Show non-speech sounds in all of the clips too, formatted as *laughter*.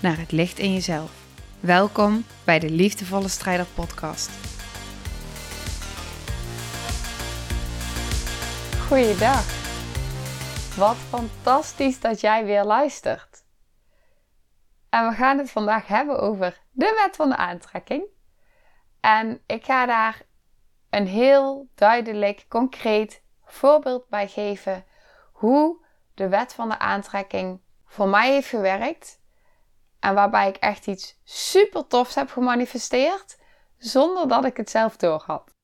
naar het licht in jezelf. Welkom bij de Liefdevolle Strijder Podcast. Goeiedag. Wat fantastisch dat jij weer luistert. En we gaan het vandaag hebben over de wet van de aantrekking. En ik ga daar een heel duidelijk, concreet voorbeeld bij geven hoe de wet van de aantrekking voor mij heeft gewerkt. En waarbij ik echt iets super tofs heb gemanifesteerd. Zonder dat ik het zelf door had.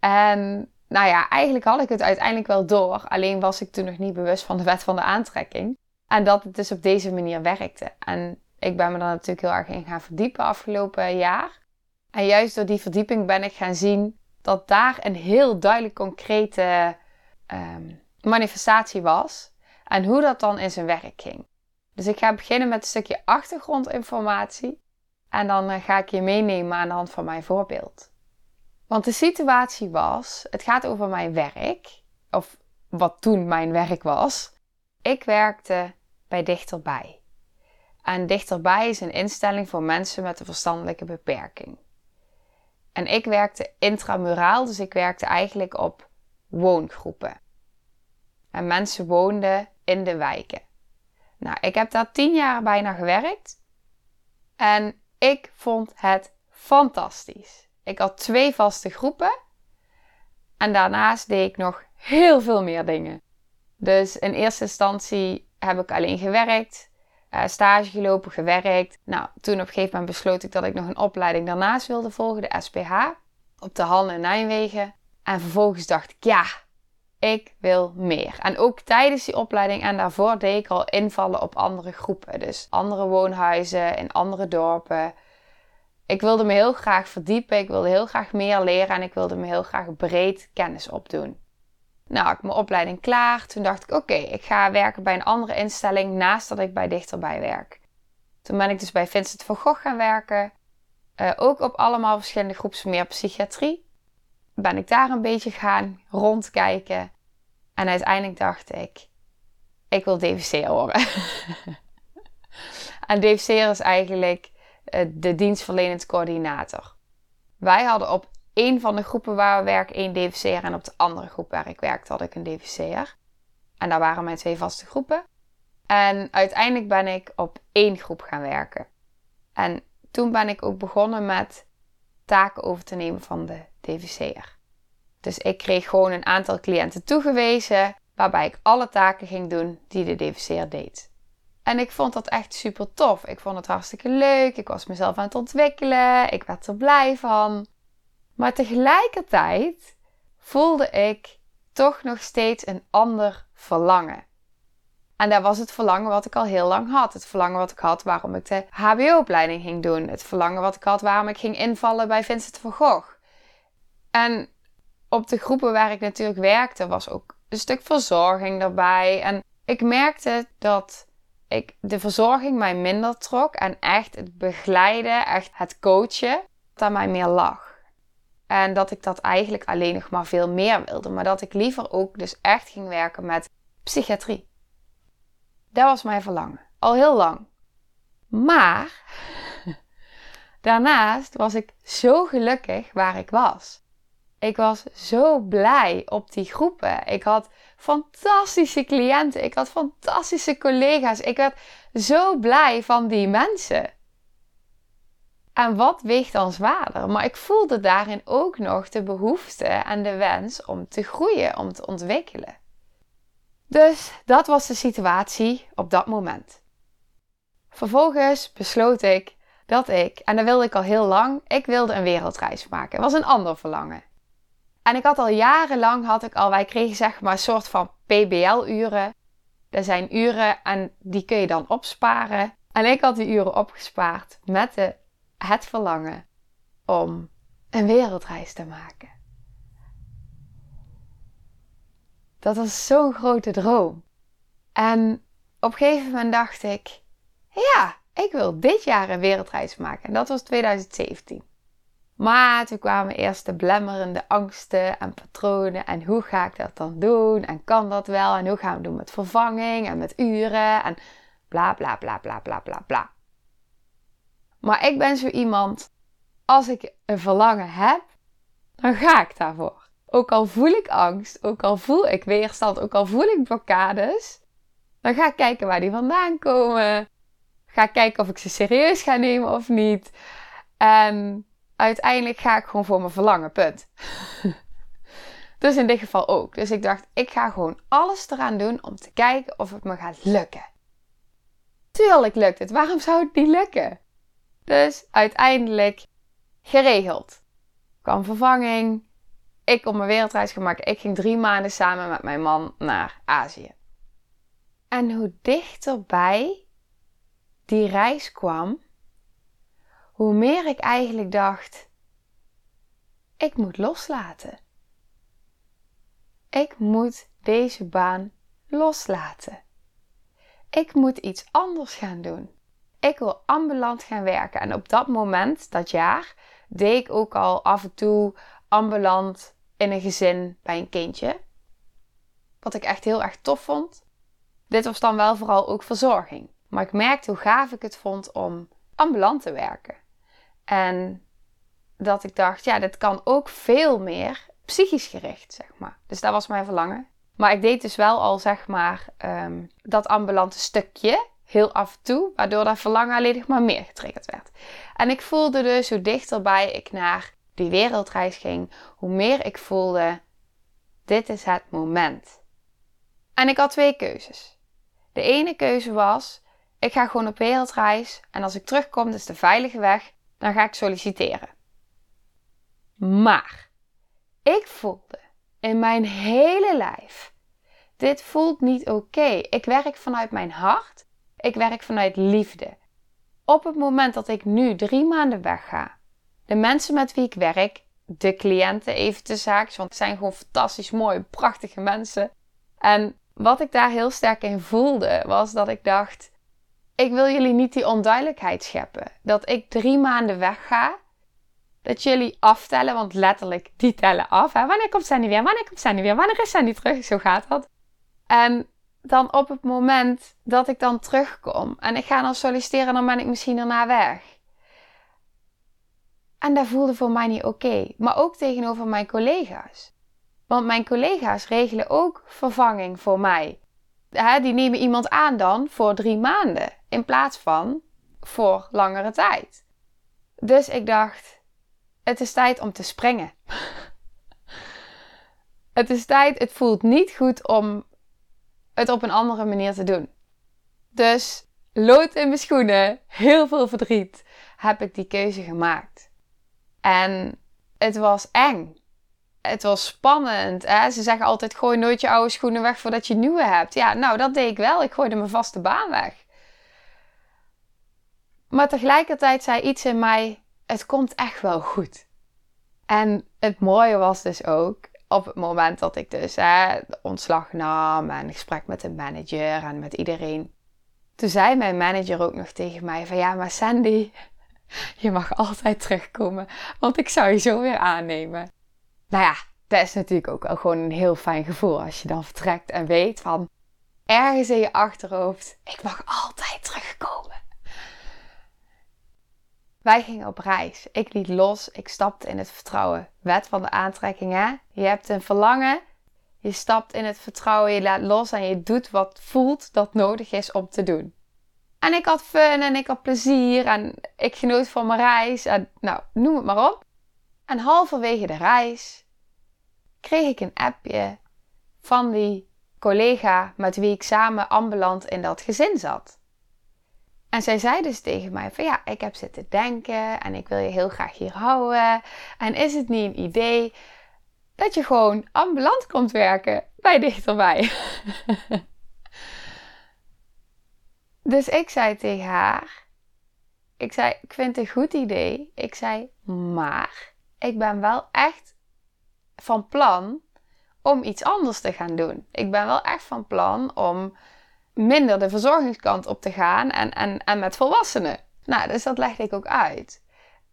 En nou ja, eigenlijk had ik het uiteindelijk wel door. Alleen was ik toen nog niet bewust van de wet van de aantrekking. En dat het dus op deze manier werkte. En ik ben me daar natuurlijk heel erg in gaan verdiepen afgelopen jaar. En juist door die verdieping ben ik gaan zien dat daar een heel duidelijk concrete ehm, manifestatie was. En hoe dat dan in zijn werk ging. Dus ik ga beginnen met een stukje achtergrondinformatie. En dan eh, ga ik je meenemen aan de hand van mijn voorbeeld. Want de situatie was, het gaat over mijn werk, of wat toen mijn werk was. Ik werkte bij Dichterbij. En Dichterbij is een instelling voor mensen met een verstandelijke beperking. En ik werkte intramuraal, dus ik werkte eigenlijk op woongroepen. En mensen woonden in de wijken. Nou, ik heb daar tien jaar bijna gewerkt. En ik vond het fantastisch. Ik had twee vaste groepen. En daarnaast deed ik nog heel veel meer dingen. Dus in eerste instantie heb ik alleen gewerkt, uh, stage gelopen, gewerkt. Nou, toen op een gegeven moment besloot ik dat ik nog een opleiding daarnaast wilde volgen, de SPH, op de Han in Nijmegen. En vervolgens dacht ik, ja, ik wil meer. En ook tijdens die opleiding en daarvoor deed ik al invallen op andere groepen. Dus andere woonhuizen in andere dorpen. Ik wilde me heel graag verdiepen. Ik wilde heel graag meer leren. En ik wilde me heel graag breed kennis opdoen. Nou, ik mijn opleiding klaar. Toen dacht ik, oké, ik ga werken bij een andere instelling naast dat ik bij Dichterbij werk. Toen ben ik dus bij Vincent van Gogh gaan werken. Uh, ook op allemaal verschillende groepen meer psychiatrie. Ben ik daar een beetje gaan rondkijken. En uiteindelijk dacht ik, ik wil DVC'er worden. *laughs* en DVC'er is eigenlijk uh, de dienstverlenend coördinator. Wij hadden op één van de groepen waar we werken één DVC'er en op de andere groep waar ik werkte had ik een DVC'er. En daar waren mijn twee vaste groepen. En uiteindelijk ben ik op één groep gaan werken. En toen ben ik ook begonnen met taken over te nemen van de DVC'er. Dus ik kreeg gewoon een aantal cliënten toegewezen waarbij ik alle taken ging doen die de DVC'er deed. En ik vond dat echt super tof. Ik vond het hartstikke leuk. Ik was mezelf aan het ontwikkelen. Ik werd er blij van. Maar tegelijkertijd voelde ik toch nog steeds een ander verlangen. En dat was het verlangen wat ik al heel lang had. Het verlangen wat ik had waarom ik de HBO-opleiding ging doen. Het verlangen wat ik had waarom ik ging invallen bij Vincent van Gogh. En op de groepen waar ik natuurlijk werkte, was ook een stuk verzorging daarbij. En ik merkte dat ik de verzorging mij minder trok en echt het begeleiden, echt het coachen, dat mij meer lag. En dat ik dat eigenlijk alleen nog maar veel meer wilde, maar dat ik liever ook dus echt ging werken met psychiatrie. Dat was mijn verlangen, al heel lang. Maar *laughs* daarnaast was ik zo gelukkig waar ik was. Ik was zo blij op die groepen. Ik had fantastische cliënten. Ik had fantastische collega's. Ik werd zo blij van die mensen. En wat weegt dan zwaarder? Maar ik voelde daarin ook nog de behoefte en de wens om te groeien, om te ontwikkelen. Dus dat was de situatie op dat moment. Vervolgens besloot ik dat ik, en dat wilde ik al heel lang, ik wilde een wereldreis maken. Het was een ander verlangen. En ik had al jarenlang, had ik al, wij kregen zeg maar een soort van PBL-uren. Dat zijn uren en die kun je dan opsparen. En ik had die uren opgespaard met het verlangen om een wereldreis te maken. Dat was zo'n grote droom. En op een gegeven moment dacht ik, ja, ik wil dit jaar een wereldreis maken. En dat was 2017. Maar toen kwamen eerst de blemmerende angsten en patronen. En hoe ga ik dat dan doen? En kan dat wel? En hoe gaan we doen met vervanging en met uren? En bla bla bla bla bla bla bla. Maar ik ben zo iemand, als ik een verlangen heb, dan ga ik daarvoor. Ook al voel ik angst, ook al voel ik weerstand, ook al voel ik blokkades, dan ga ik kijken waar die vandaan komen. Ga ik kijken of ik ze serieus ga nemen of niet. En uiteindelijk ga ik gewoon voor mijn verlangen, punt. *laughs* dus in dit geval ook. Dus ik dacht, ik ga gewoon alles eraan doen om te kijken of het me gaat lukken. Tuurlijk lukt het. Waarom zou het niet lukken? Dus uiteindelijk geregeld. Kwam vervanging. Ik kon mijn wereldreis gemaakt. Ik ging drie maanden samen met mijn man naar Azië. En hoe dichterbij die reis kwam, hoe meer ik eigenlijk dacht: ik moet loslaten. Ik moet deze baan loslaten. Ik moet iets anders gaan doen. Ik wil ambulant gaan werken. En op dat moment, dat jaar, deed ik ook al af en toe ambulant in een gezin bij een kindje. Wat ik echt heel erg tof vond. Dit was dan wel vooral ook verzorging. Maar ik merkte hoe gaaf ik het vond om ambulant te werken. En dat ik dacht, ja, dit kan ook veel meer psychisch gericht, zeg maar. Dus dat was mijn verlangen. Maar ik deed dus wel al, zeg maar, um, dat ambulante stukje heel af en toe, waardoor dat verlangen alleen maar meer getriggerd werd. En ik voelde dus hoe dichterbij ik naar die wereldreis ging, hoe meer ik voelde, dit is het moment. En ik had twee keuzes. De ene keuze was, ik ga gewoon op wereldreis en als ik terugkom, dus de veilige weg, dan ga ik solliciteren. Maar ik voelde in mijn hele lijf, dit voelt niet oké. Ik werk vanuit mijn hart, ik werk vanuit liefde. Op het moment dat ik nu drie maanden wegga, de mensen met wie ik werk, de cliënten even te zaak, want het zijn gewoon fantastisch mooie, prachtige mensen. En wat ik daar heel sterk in voelde, was dat ik dacht: ik wil jullie niet die onduidelijkheid scheppen. Dat ik drie maanden wegga. Dat jullie aftellen, want letterlijk, die tellen af. Wanneer komt Sandy weer? Wanneer komt Sandy weer? Wanneer is Sandy terug? Zo gaat dat. En dan op het moment dat ik dan terugkom en ik ga dan solliciteren, dan ben ik misschien daarna weg. En dat voelde voor mij niet oké. Maar ook tegenover mijn collega's. Want mijn collega's regelen ook vervanging voor mij. die nemen iemand aan dan voor drie maanden in plaats van voor langere tijd. Dus ik dacht, het is tijd om te springen. *laughs* het is tijd, het voelt niet goed om het op een andere manier te doen. Dus lood in mijn schoenen, heel veel verdriet, heb ik die keuze gemaakt. En het was eng. Het was spannend. Hè? Ze zeggen altijd: gooi nooit je oude schoenen weg voordat je nieuwe hebt. Ja, nou, dat deed ik wel. Ik gooide mijn vaste baan weg. Maar tegelijkertijd zei iets in mij: het komt echt wel goed. En het mooie was dus ook op het moment dat ik dus hè, ontslag nam en gesprek met de manager en met iedereen. Toen zei mijn manager ook nog tegen mij: van ja, maar Sandy, je mag altijd terugkomen, want ik zou je zo weer aannemen. Nou ja, dat is natuurlijk ook wel gewoon een heel fijn gevoel als je dan vertrekt en weet van ergens in je achterhoofd: ik mag altijd terugkomen. Wij gingen op reis. Ik liet los. Ik stapte in het vertrouwen. Wet van de aantrekking, hè? Je hebt een verlangen. Je stapt in het vertrouwen. Je laat los en je doet wat voelt dat nodig is om te doen. En ik had fun en ik had plezier en ik genoot van mijn reis. En nou, noem het maar op. En halverwege de reis kreeg ik een appje van die collega met wie ik samen ambulant in dat gezin zat. En zij zei dus tegen mij van ja, ik heb zitten denken en ik wil je heel graag hier houden. En is het niet een idee dat je gewoon ambulant komt werken bij dichterbij? *laughs* Dus ik zei tegen haar, ik zei, ik vind het een goed idee. Ik zei, maar ik ben wel echt van plan om iets anders te gaan doen. Ik ben wel echt van plan om minder de verzorgingskant op te gaan en, en, en met volwassenen. Nou, dus dat legde ik ook uit.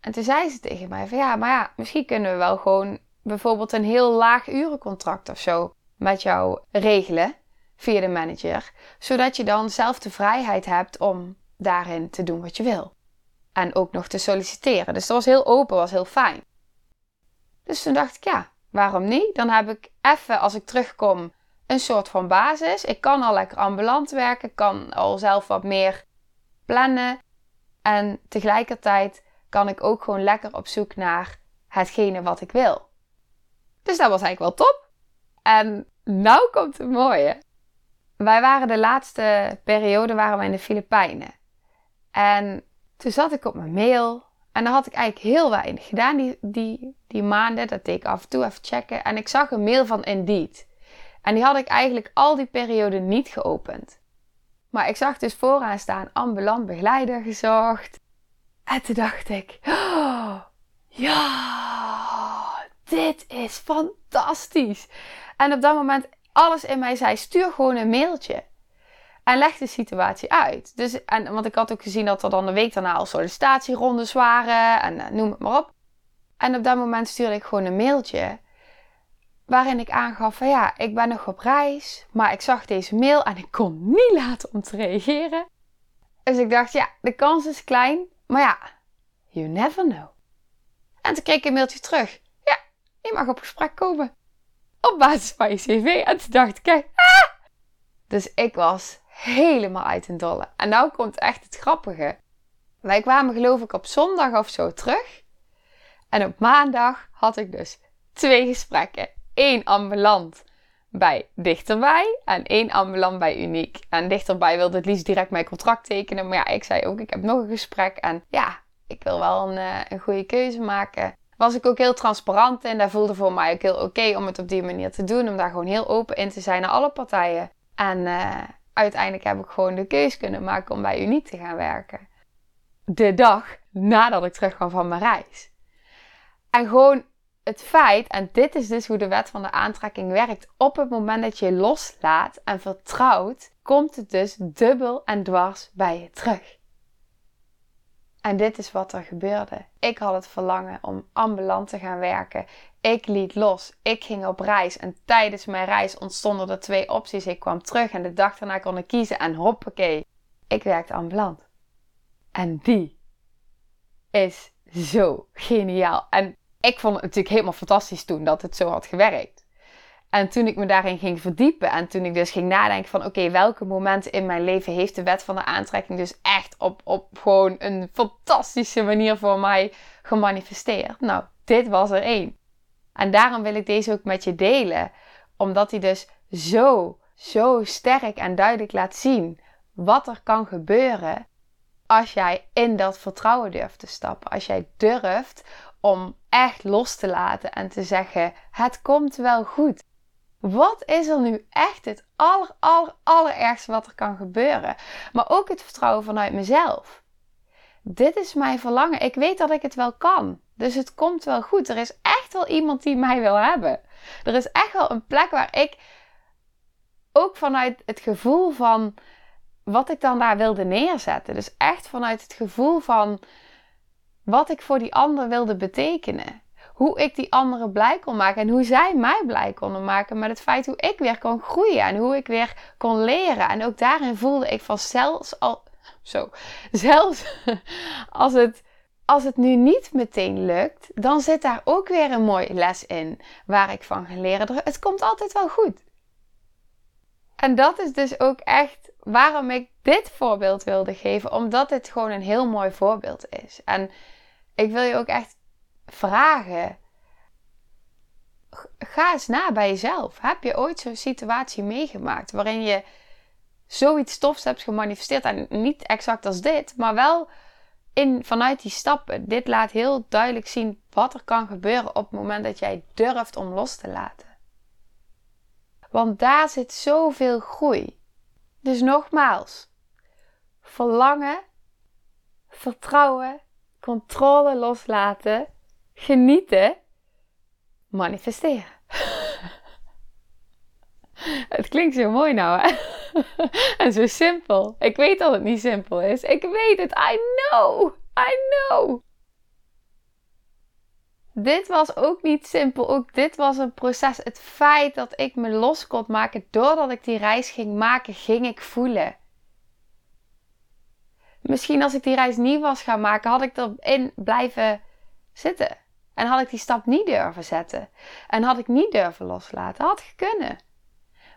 En toen zei ze tegen mij van ja, maar ja, misschien kunnen we wel gewoon bijvoorbeeld een heel laag urencontract of zo met jou regelen via de manager, zodat je dan zelf de vrijheid hebt om daarin te doen wat je wil. En ook nog te solliciteren. Dus dat was heel open, was heel fijn. Dus toen dacht ik, ja, waarom niet? Dan heb ik even, als ik terugkom, een soort van basis. Ik kan al lekker ambulant werken, kan al zelf wat meer plannen. En tegelijkertijd kan ik ook gewoon lekker op zoek naar hetgene wat ik wil. Dus dat was eigenlijk wel top. En nou komt het mooie. Wij waren de laatste periode waren we in de Filipijnen. En toen zat ik op mijn mail. En dan had ik eigenlijk heel weinig gedaan die, die, die maanden. Dat deed ik af en toe even checken. En ik zag een mail van Indeed. En die had ik eigenlijk al die periode niet geopend. Maar ik zag dus vooraan staan ambulant begeleider gezocht. En toen dacht ik, oh, ja, dit is fantastisch. En op dat moment, alles in mij zei, stuur gewoon een mailtje. En leg de situatie uit. Dus, en, want ik had ook gezien dat er dan de week daarna al sollicitatierondes waren. En eh, noem het maar op. En op dat moment stuurde ik gewoon een mailtje. Waarin ik aangaf van ja, ik ben nog op reis. Maar ik zag deze mail en ik kon niet laten om te reageren. Dus ik dacht ja, de kans is klein. Maar ja, you never know. En toen kreeg ik een mailtje terug. Ja, je mag op gesprek komen. Op basis van je cv. En toen dacht ik, kijk, ah! Dus ik was helemaal uit een dolle. En nou komt echt het grappige. Wij kwamen geloof ik op zondag of zo terug. En op maandag had ik dus twee gesprekken. Eén ambulant bij Dichterbij en één ambulant bij Uniek. En Dichterbij wilde het liefst direct mijn contract tekenen. Maar ja, ik zei ook, ik heb nog een gesprek. En ja, ik wil wel een, uh, een goede keuze maken. Was ik ook heel transparant in. Dat voelde voor mij ook heel oké om het op die manier te doen. Om daar gewoon heel open in te zijn naar alle partijen. En uh, uiteindelijk heb ik gewoon de keuze kunnen maken om bij Uniek te gaan werken. De dag nadat ik terugkwam van mijn reis. En gewoon het feit, en dit is dus hoe de wet van de aantrekking werkt, op het moment dat je loslaat en vertrouwt, komt het dus dubbel en dwars bij je terug. En dit is wat er gebeurde. Ik had het verlangen om ambulant te gaan werken. Ik liet los. Ik ging op reis. En tijdens mijn reis ontstonden er twee opties. Ik kwam terug en de dag daarna kon ik kiezen. En hoppakee, ik werkte ambulant. En die is zo geniaal. En ik vond het natuurlijk helemaal fantastisch toen dat het zo had gewerkt. En toen ik me daarin ging verdiepen en toen ik dus ging nadenken van oké, welke momenten in mijn leven heeft de wet van de aantrekking dus echt op, op gewoon een fantastische manier voor mij gemanifesteerd. Nou, dit was er één. En daarom wil ik deze ook met je delen, omdat hij dus zo, zo sterk en duidelijk laat zien wat er kan gebeuren als jij in dat vertrouwen durft te stappen. Als jij durft om echt los te laten en te zeggen: het komt wel goed. Wat is er nu echt het aller, aller, allerergste wat er kan gebeuren? Maar ook het vertrouwen vanuit mezelf. Dit is mijn verlangen. Ik weet dat ik het wel kan. Dus het komt wel goed. Er is echt wel iemand die mij wil hebben. Er is echt wel een plek waar ik ook vanuit het gevoel van wat ik dan daar wilde neerzetten. Dus echt vanuit het gevoel van wat ik voor die ander wilde betekenen hoe ik die anderen blij kon maken en hoe zij mij blij konden maken met het feit hoe ik weer kon groeien en hoe ik weer kon leren. En ook daarin voelde ik van zelfs al, zo, zelfs *laughs* als het, als het nu niet meteen lukt, dan zit daar ook weer een mooie les in waar ik van geleerd. Het komt altijd wel goed. En dat is dus ook echt waarom ik dit voorbeeld wilde geven, omdat dit gewoon een heel mooi voorbeeld is. En ik wil je ook echt vragen. Ga eens na bij jezelf. Heb je ooit zo'n situatie meegemaakt waarin je zoiets stofs hebt gemanifesteerd? En niet exact als dit, maar wel in, vanuit die stappen. Dit laat heel duidelijk zien wat er kan gebeuren op het moment dat jij durft om los te laten. Want daar zit zoveel groei. Dus nogmaals, verlangen, vertrouwen, controle loslaten, genieten, manifesteren. *laughs* Het klinkt zo mooi nou, hè? *laughs* en zo simpel. Ik weet dat het niet simpel is. Ik weet het. I know. I know. Dit was ook niet simpel. Ook dit was een proces. Het feit dat ik me los kon maken doordat ik die reis ging maken, ging ik voelen. Misschien als ik die reis niet was gaan maken, had ik erin blijven zitten. En had ik die stap niet durven zetten. En had ik niet durven loslaten. Had kunnen.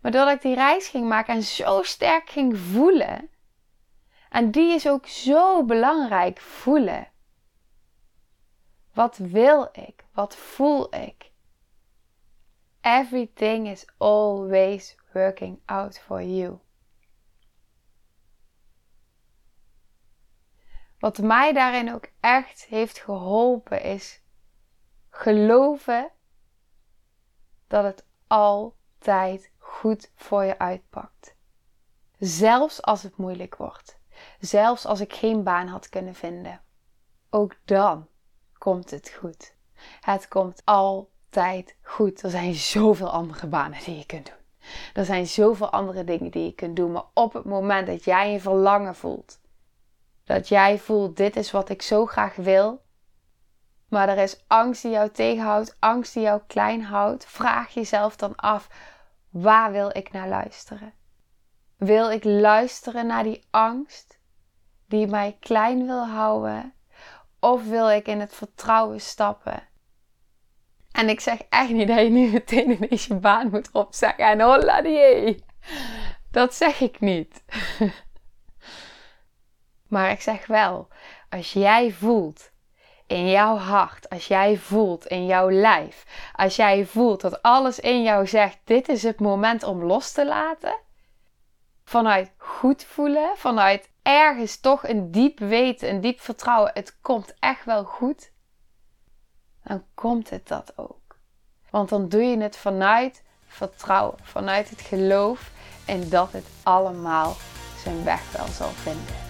Maar doordat ik die reis ging maken en zo sterk ging voelen. En die is ook zo belangrijk, voelen. Wat wil ik? Wat voel ik? Everything is always working out for you. Wat mij daarin ook echt heeft geholpen is geloven dat het altijd goed voor je uitpakt. Zelfs als het moeilijk wordt. Zelfs als ik geen baan had kunnen vinden. Ook dan komt het goed. Het komt altijd goed. Er zijn zoveel andere banen die je kunt doen. Er zijn zoveel andere dingen die je kunt doen. Maar op het moment dat jij je verlangen voelt, dat jij voelt: dit is wat ik zo graag wil, maar er is angst die jou tegenhoudt, angst die jou klein houdt, vraag jezelf dan af: waar wil ik naar luisteren? Wil ik luisteren naar die angst die mij klein wil houden? Of wil ik in het vertrouwen stappen? En ik zeg echt niet dat je nu meteen ineens je baan moet opzeggen en holla die. Dat zeg ik niet. *laughs* Maar ik zeg wel, als jij voelt in jouw hart, als jij voelt in jouw lijf, als jij voelt dat alles in jou zegt: dit is het moment om los te laten, vanuit goed voelen, vanuit ergens toch een diep weten, een diep vertrouwen, het komt echt wel goed, dan komt het dat ook. Want dan doe je het vanuit vertrouwen, vanuit het geloof en dat het allemaal zijn weg wel zal vinden.